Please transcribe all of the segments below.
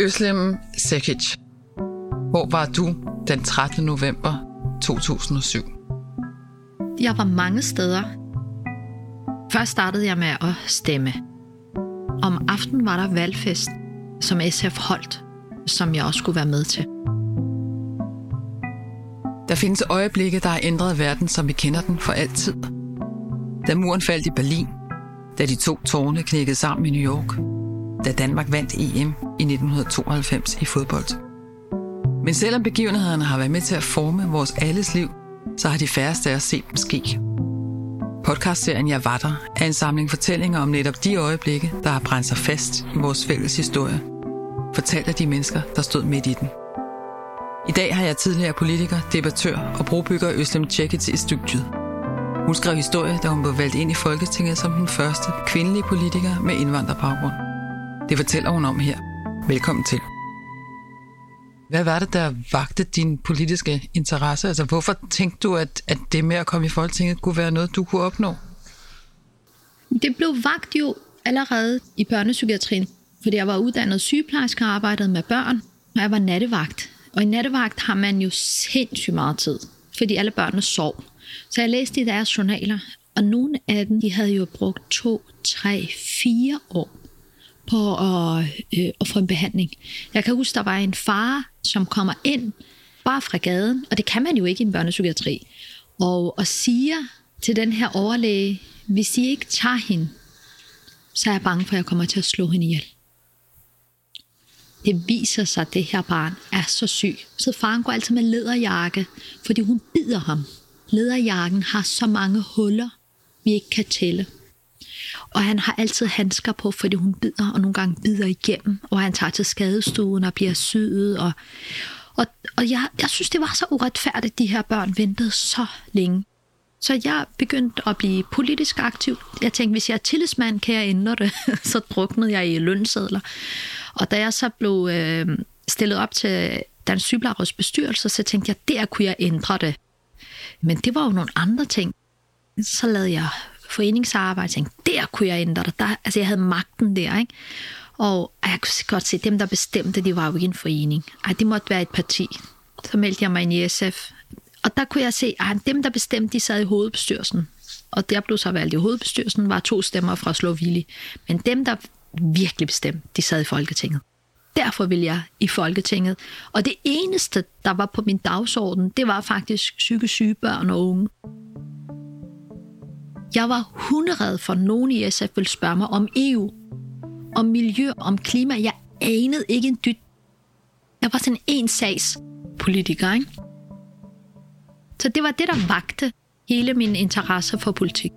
Øslem Sekic. Hvor var du den 13. november 2007? Jeg var mange steder. Først startede jeg med at stemme. Om aftenen var der valgfest, som SF holdt, som jeg også skulle være med til. Der findes øjeblikke, der har ændret verden, som vi kender den for altid. Da muren faldt i Berlin, da de to tårne knækkede sammen i New York, da Danmark vandt EM i 1992 i fodbold. Men selvom begivenhederne har været med til at forme vores alles liv, så har de færreste af os set dem ske. Podcastserien Jeg var der er en samling fortællinger om netop de øjeblikke, der har brændt sig fast i vores fælles historie. Fortalt af de mennesker, der stod midt i den. I dag har jeg tidligere politiker, debattør og brobygger Øslem Tjekic i studiet. Hun skrev historie, da hun blev valgt ind i Folketinget som den første kvindelige politiker med indvandrerbaggrund. Det fortæller hun om her. Velkommen til. Hvad var det, der vagte din politiske interesse? Altså, hvorfor tænkte du, at, at det med at komme i Folketinget kunne være noget, du kunne opnå? Det blev vagt jo allerede i børnepsykiatrien, fordi jeg var uddannet sygeplejerske og arbejdede med børn, og jeg var nattevagt. Og i nattevagt har man jo sindssygt meget tid, fordi alle børnene sov. Så jeg læste i deres journaler, og nogle af dem, de havde jo brugt to, tre, fire år på at, øh, at få en behandling. Jeg kan huske, der var en far, som kommer ind bare fra gaden, og det kan man jo ikke i en børnepsykiatri, og, og siger til den her overlæge, hvis I ikke tager hende, så er jeg bange for, at jeg kommer til at slå hende ihjel. Det viser sig, at det her barn er så syg. Så faren går altid med lederjakke, fordi hun bider ham. Lederjakken har så mange huller, vi ikke kan tælle. Og han har altid handsker på, fordi hun bider, og nogle gange bider igennem, og han tager til skadestuen og bliver syet. Og, og, og jeg, jeg synes, det var så uretfærdigt, at de her børn ventede så længe. Så jeg begyndte at blive politisk aktiv. Jeg tænkte, hvis jeg er tillidsmand, kan jeg ændre det. så druknede jeg i lønsedler. Og da jeg så blev øh, stillet op til Dansk Sygeplejeråds bestyrelse, så tænkte jeg, der kunne jeg ændre det. Men det var jo nogle andre ting. Så lavede jeg foreningsarbejde, tænkte, der kunne jeg ændre det. Der, altså jeg havde magten der, ikke? Og jeg kunne godt se, dem, der bestemte, de var jo ikke en forening. Ej, det måtte være et parti. Så meldte jeg mig ind i SF. Og der kunne jeg se, at dem, der bestemte, de sad i hovedbestyrelsen. Og der blev så valgt i hovedbestyrelsen, var to stemmer fra Slovili. Men dem, der virkelig bestemte, de sad i Folketinget. Derfor vil jeg i Folketinget. Og det eneste, der var på min dagsorden, det var faktisk psykisk syge børn og unge. Jeg var hunderad for, at nogen i SF ville spørge mig om EU, om miljø, om klima. Jeg anede ikke en dyt. Jeg var sådan en sags politiker, ikke? Så det var det, der vagte hele min interesse for politik.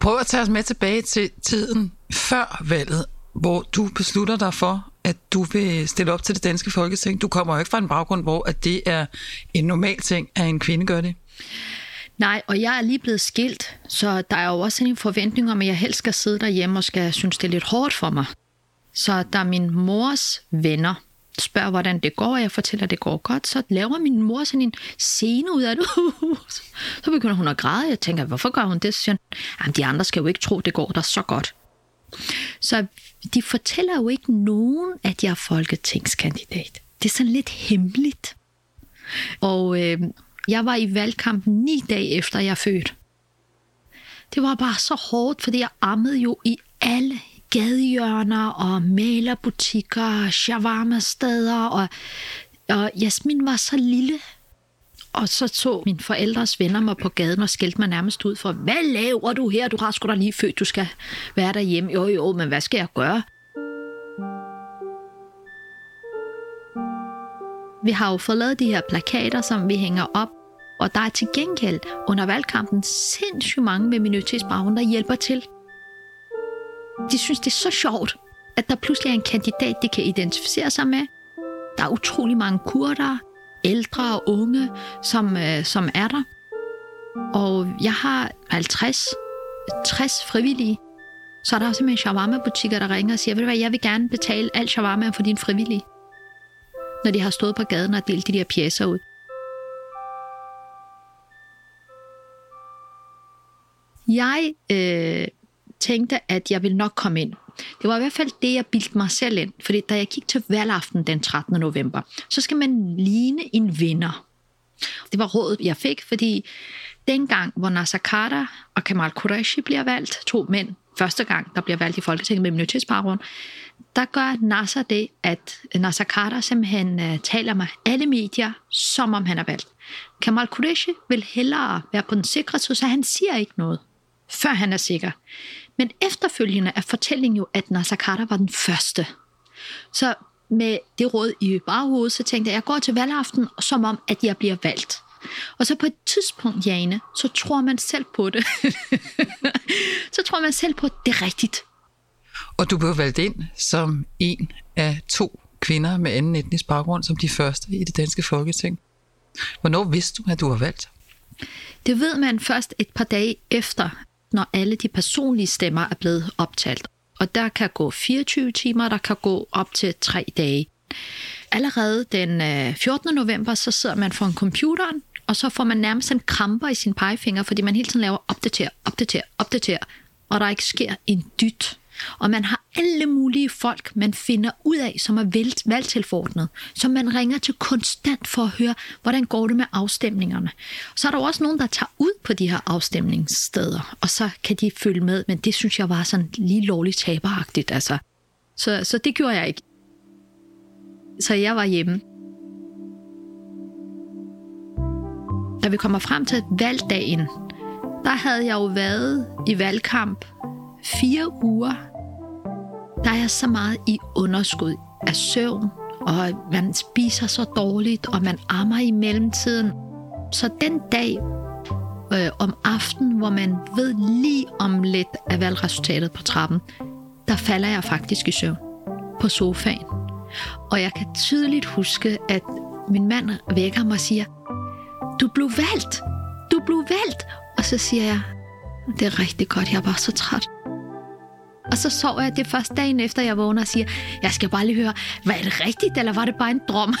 Prøv at tage os med tilbage til tiden før valget, hvor du beslutter dig for, at du vil stille op til det danske folketing. Du kommer jo ikke fra en baggrund, hvor at det er en normal ting, at en kvinde gør det. Nej, og jeg er lige blevet skilt, så der er jo også en forventning om, at jeg helst skal sidde derhjemme og skal synes, det er lidt hårdt for mig. Så da min mors venner spørger, hvordan det går, og jeg fortæller, at det går godt, så laver min mor sådan en scene ud af det. så begynder hun at græde. Jeg tænker, hvorfor gør hun det? Så siger hun, de andre skal jo ikke tro, det går der så godt. Så de fortæller jo ikke nogen, at jeg er folketingskandidat. Det er sådan lidt hemmeligt. Og øh, jeg var i valgkampen ni dage efter, jeg fødte. Det var bare så hårdt, fordi jeg ammede jo i alle gadehjørner og malerbutikker, shawarma-steder, og, og Jasmin var så lille. Og så så min forældres venner mig på gaden og skældte mig nærmest ud for, hvad laver du her? Du har sgu da lige født, du skal være derhjemme. Jo, jo, men hvad skal jeg gøre? Vi har jo fået lavet de her plakater, som vi hænger op, og der er til gengæld under valgkampen sindssygt mange med minoritetsbaggrund, der hjælper til. De synes, det er så sjovt, at der pludselig er en kandidat, de kan identificere sig med. Der er utrolig mange kurder, ældre og unge, som, øh, som er der. Og jeg har 50, 60 frivillige. Så er der simpelthen shawarma-butikker, der ringer og siger, ved du hvad, jeg vil gerne betale alt shawarma for din frivillige. Når de har stået på gaden og delt de der pjæser ud. Jeg øh, tænkte, at jeg ville nok komme ind. Det var i hvert fald det, jeg bildte mig selv ind. Fordi da jeg gik til valgaften den 13. november, så skal man ligne en vinder. Det var rådet, jeg fik, fordi dengang, hvor Nasser Carter og Kamal Qureshi bliver valgt, to mænd, første gang, der bliver valgt i Folketinget med minoritetsbaggrund, der gør Nasser det, at Nasser Carter simpelthen uh, taler med alle medier, som om han er valgt. Kamal Qureshi vil hellere være på den sikre side, så han siger ikke noget, før han er sikker. Men efterfølgende er fortællingen jo, at Nasser Carter var den første. Så med det råd i baghovedet, så tænkte jeg, at jeg går til valgaften, som om, at jeg bliver valgt. Og så på et tidspunkt, Jane, så tror man selv på det. så tror man selv på, at det er rigtigt. Og du blev valgt ind som en af to kvinder med anden etnisk baggrund, som de første i det danske folketing. Hvornår vidste du, at du var valgt? Det ved man først et par dage efter, når alle de personlige stemmer er blevet optalt. Og der kan gå 24 timer, der kan gå op til 3 dage. Allerede den øh, 14. November, så sidder man foran computeren, og så får man nærmest en kramper i sin pegefinger, fordi man hele tiden laver opdater, opdater, opdater, og der ikke sker en dyt. Og man har alle mulige folk, man finder ud af, som er valgtilforordnet, som man ringer til konstant for at høre, hvordan går det med afstemningerne. Så er der også nogen, der tager ud på de her afstemningssteder, og så kan de følge med, men det synes jeg var sådan lige lovligt taberagtigt. Altså. Så, så det gjorde jeg ikke. Så jeg var hjemme. Da vi kommer frem til valgdagen, der havde jeg jo været i valgkamp fire uger, der er så meget i underskud af søvn, og man spiser så dårligt, og man ammer i mellemtiden. Så den dag øh, om aftenen, hvor man ved lige om lidt af valgresultatet på trappen, der falder jeg faktisk i søvn på sofaen. Og jeg kan tydeligt huske, at min mand vækker mig og siger, du blev valgt, du blev valgt. Og så siger jeg, det er rigtig godt, jeg var så træt. Og så sov jeg det første dagen efter, jeg vågner og siger, jeg skal bare lige høre, var det rigtigt, eller var det bare en drøm?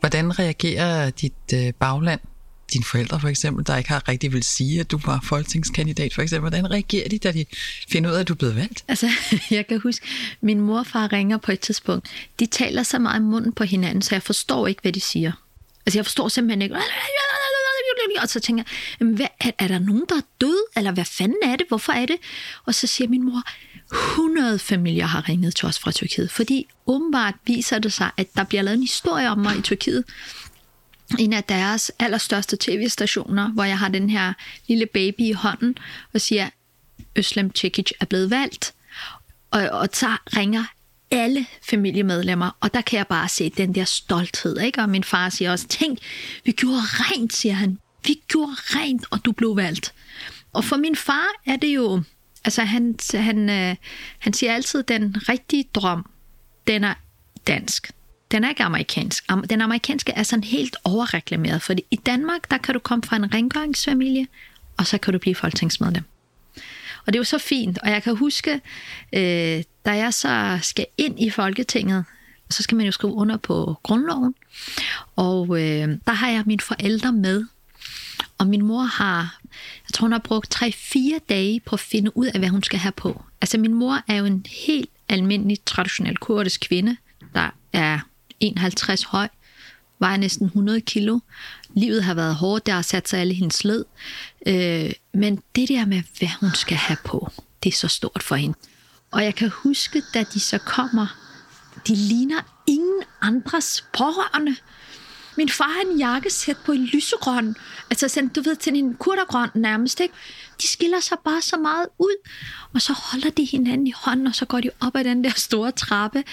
Hvordan reagerer dit øh, bagland, dine forældre for eksempel, der ikke har rigtig vil sige, at du var folketingskandidat for eksempel, hvordan reagerer de, da de finder ud af, at du er blevet valgt? Altså, jeg kan huske, min mor og far ringer på et tidspunkt. De taler så meget i munden på hinanden, så jeg forstår ikke, hvad de siger. Altså, jeg forstår simpelthen ikke og så tænker jeg, hvad, er, er der nogen, der er død, eller hvad fanden er det, hvorfor er det? Og så siger min mor, 100 familier har ringet til os fra Tyrkiet, fordi åbenbart viser det sig, at der bliver lavet en historie om mig i Tyrkiet, en af deres allerstørste tv-stationer, hvor jeg har den her lille baby i hånden, og siger, Øslem Tjekic er blevet valgt. Og, og så ringer alle familiemedlemmer, og der kan jeg bare se den der stolthed, ikke? Og min far siger også, tænk, vi gjorde rent, siger han. Vi gjorde rent, og du blev valgt. Og for min far er det jo, altså han, han, øh, han siger altid, den rigtige drøm, den er dansk. Den er ikke amerikansk. Den amerikanske er sådan helt overreklameret, fordi i Danmark, der kan du komme fra en rengøringsfamilie, og så kan du blive folketingsmedlem. Og det var så fint, og jeg kan huske, øh, da jeg så skal ind i Folketinget, så skal man jo skrive under på grundloven, og øh, der har jeg mine forældre med, og min mor har, jeg tror hun har brugt 3-4 dage på at finde ud af, hvad hun skal have på. Altså min mor er jo en helt almindelig traditionel kurdisk kvinde, der er 51 høj, vejer næsten 100 kilo. Livet har været hårdt, der har sat sig alle hendes led. Øh, men det der med, hvad hun skal have på, det er så stort for hende. Og jeg kan huske, da de så kommer, de ligner ingen andres pårørende. Min far har en jakkesæt på en lysegrøn, altså sådan, du ved, til en kurdergrøn nærmest, ikke? De skiller sig bare så meget ud, og så holder de hinanden i hånden, og så går de op ad den der store trappe,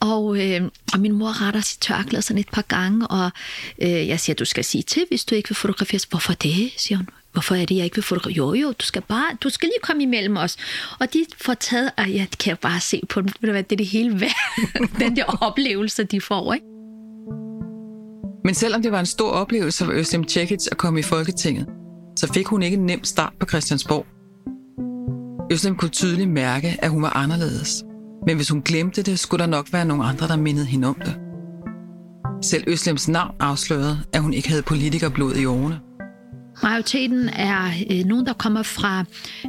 og, øh, og min mor retter sit tørklæde sådan et par gange, og øh, jeg siger, du skal sige til, hvis du ikke vil fotograferes. Hvorfor det, siger hun. Hvorfor er det, jeg ikke vil fotografere? Jo, jo, du skal, bare, du skal lige komme imellem os. Og de får taget, og jeg kan bare se på dem, det er det hele værd, den der oplevelse, de får, ikke? Men selvom det var en stor oplevelse for Øslem Cekic at komme i Folketinget, så fik hun ikke en nem start på Christiansborg. Øslem kunne tydeligt mærke, at hun var anderledes. Men hvis hun glemte det, skulle der nok være nogle andre, der mindede hende om det. Selv Øslems navn afslørede, at hun ikke havde politikerblod i årene. Majoriteten er øh, nogen, der kommer fra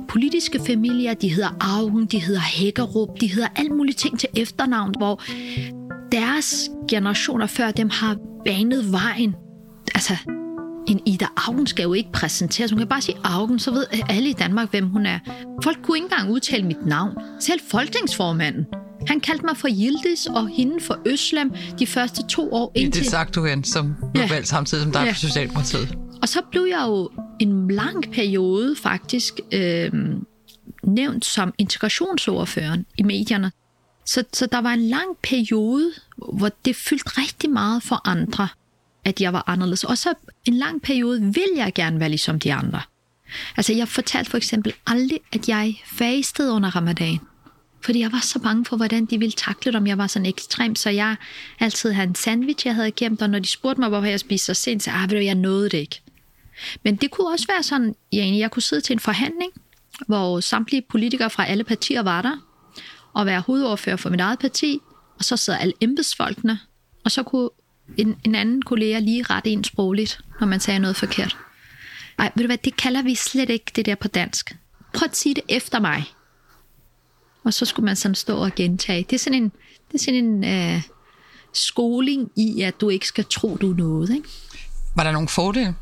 politiske familier. De hedder Augen, de hedder Hækkerup, de hedder alt muligt ting til efternavn, hvor deres generationer før dem har banet vejen. Altså, en Ida Augen skal jo ikke præsenteres. Hun kan bare sige Augen, så ved alle i Danmark, hvem hun er. Folk kunne ikke engang udtale mit navn. Selv folketingsformanden. Han kaldte mig for Yildiz og hende for Øslem de første to år. Indtil... Det sagt du hen, som blev ja. valgt samtidig som dig ja. for Socialdemokratiet. Og så blev jeg jo en lang periode faktisk øh, nævnt som integrationsordføreren i medierne. Så, så der var en lang periode, hvor det fyldte rigtig meget for andre, at jeg var anderledes. Og så en lang periode vil jeg gerne være ligesom de andre. Altså jeg fortalte for eksempel aldrig, at jeg fastede under ramadan. Fordi jeg var så bange for, hvordan de ville takle det, om jeg var sådan ekstrem. Så jeg altid havde en sandwich, jeg havde gemt, og når de spurgte mig, hvorfor jeg spiste så sent, så ah, ved du, jeg nåede det ikke. Men det kunne også være sådan, jeg, jeg kunne sidde til en forhandling, hvor samtlige politikere fra alle partier var der, og være hovedordfører for mit eget parti, og så sidder alle embedsfolkene, og så kunne en, en anden kollega lige rette ind sprogligt, når man sagde noget forkert. Nej, ved du hvad, det kalder vi slet ikke det der på dansk. Prøv at sige det efter mig. Og så skulle man sådan stå og gentage. Det er sådan en, det er sådan en øh, skoling i, at du ikke skal tro, du er noget. Ikke? Var der nogle fordele?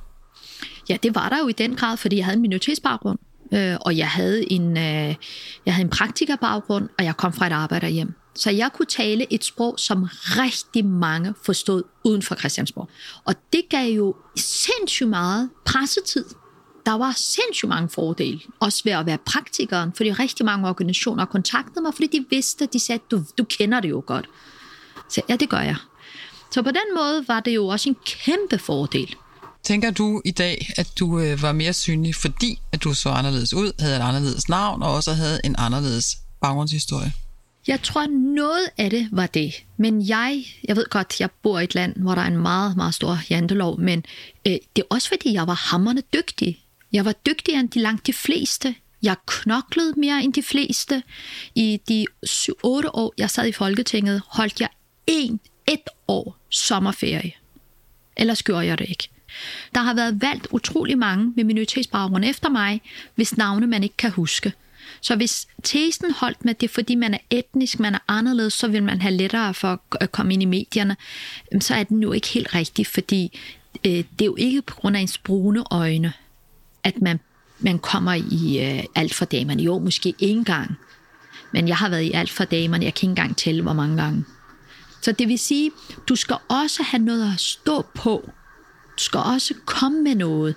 Ja, det var der jo i den grad, fordi jeg havde en minoritetsbaggrund. Øh, og jeg havde en, øh, jeg havde en praktikerbaggrund, og jeg kom fra et arbejderhjem. Så jeg kunne tale et sprog, som rigtig mange forstod uden for Christiansborg. Og det gav jo sindssygt meget pressetid. Der var sindssygt mange fordele, også ved at være praktikeren, fordi rigtig mange organisationer kontaktede mig, fordi de vidste, de sagde, du, du kender det jo godt. Så ja, det gør jeg. Så på den måde var det jo også en kæmpe fordel. Tænker du i dag, at du øh, var mere synlig, fordi at du så anderledes ud, havde et anderledes navn, og også havde en anderledes baggrundshistorie? Jeg tror, noget af det var det. Men jeg, jeg ved godt, jeg bor i et land, hvor der er en meget, meget stor jantelov, men øh, det er også fordi, jeg var hammerne dygtig. Jeg var dygtigere end de langt de fleste. Jeg knoklede mere end de fleste. I de 7-8 år, jeg sad i Folketinget, holdt jeg en, et år sommerferie. Ellers gjorde jeg det ikke. Der har været valgt utrolig mange med minoritetsbaggrund efter mig, hvis navne man ikke kan huske. Så hvis tesen holdt med det, fordi man er etnisk, man er anderledes, så vil man have lettere for at komme ind i medierne, så er den jo ikke helt rigtig, fordi øh, det er jo ikke på grund af ens brune øjne, at man, man kommer i øh, alt for damerne. Jo, måske én gang. Men jeg har været i alt for damerne. Jeg kan ikke engang tælle, hvor mange gange. Så det vil sige, du skal også have noget at stå på. Skal også komme med noget.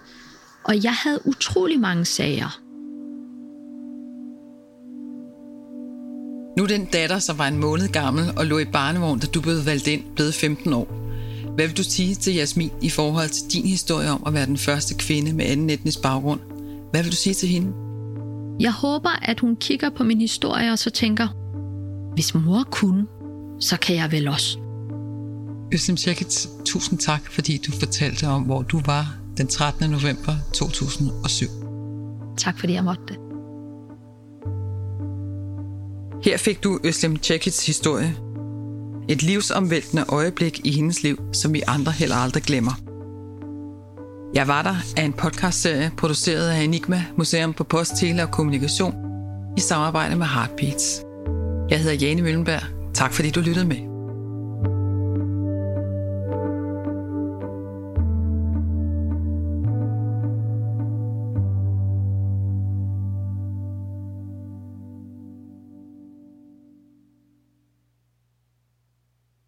Og jeg havde utrolig mange sager. Nu den datter, som var en måned gammel og lå i barnevogn, da du blev valgt ind, blevet 15 år. Hvad vil du sige til Jasmin i forhold til din historie om at være den første kvinde med anden etnisk baggrund? Hvad vil du sige til hende? Jeg håber, at hun kigger på min historie og så tænker, hvis mor kunne, så kan jeg vel også. Øslem Tjekkit, tusind tak, fordi du fortalte om, hvor du var den 13. november 2007. Tak fordi jeg måtte det. Her fik du Øslem Tjekkits historie. Et livsomvæltende øjeblik i hendes liv, som vi andre heller aldrig glemmer. Jeg var der af en podcastserie produceret af Enigma Museum for Post, Tele og Kommunikation i samarbejde med Heartbeats. Jeg hedder Jane Møllenberg. Tak fordi du lyttede med.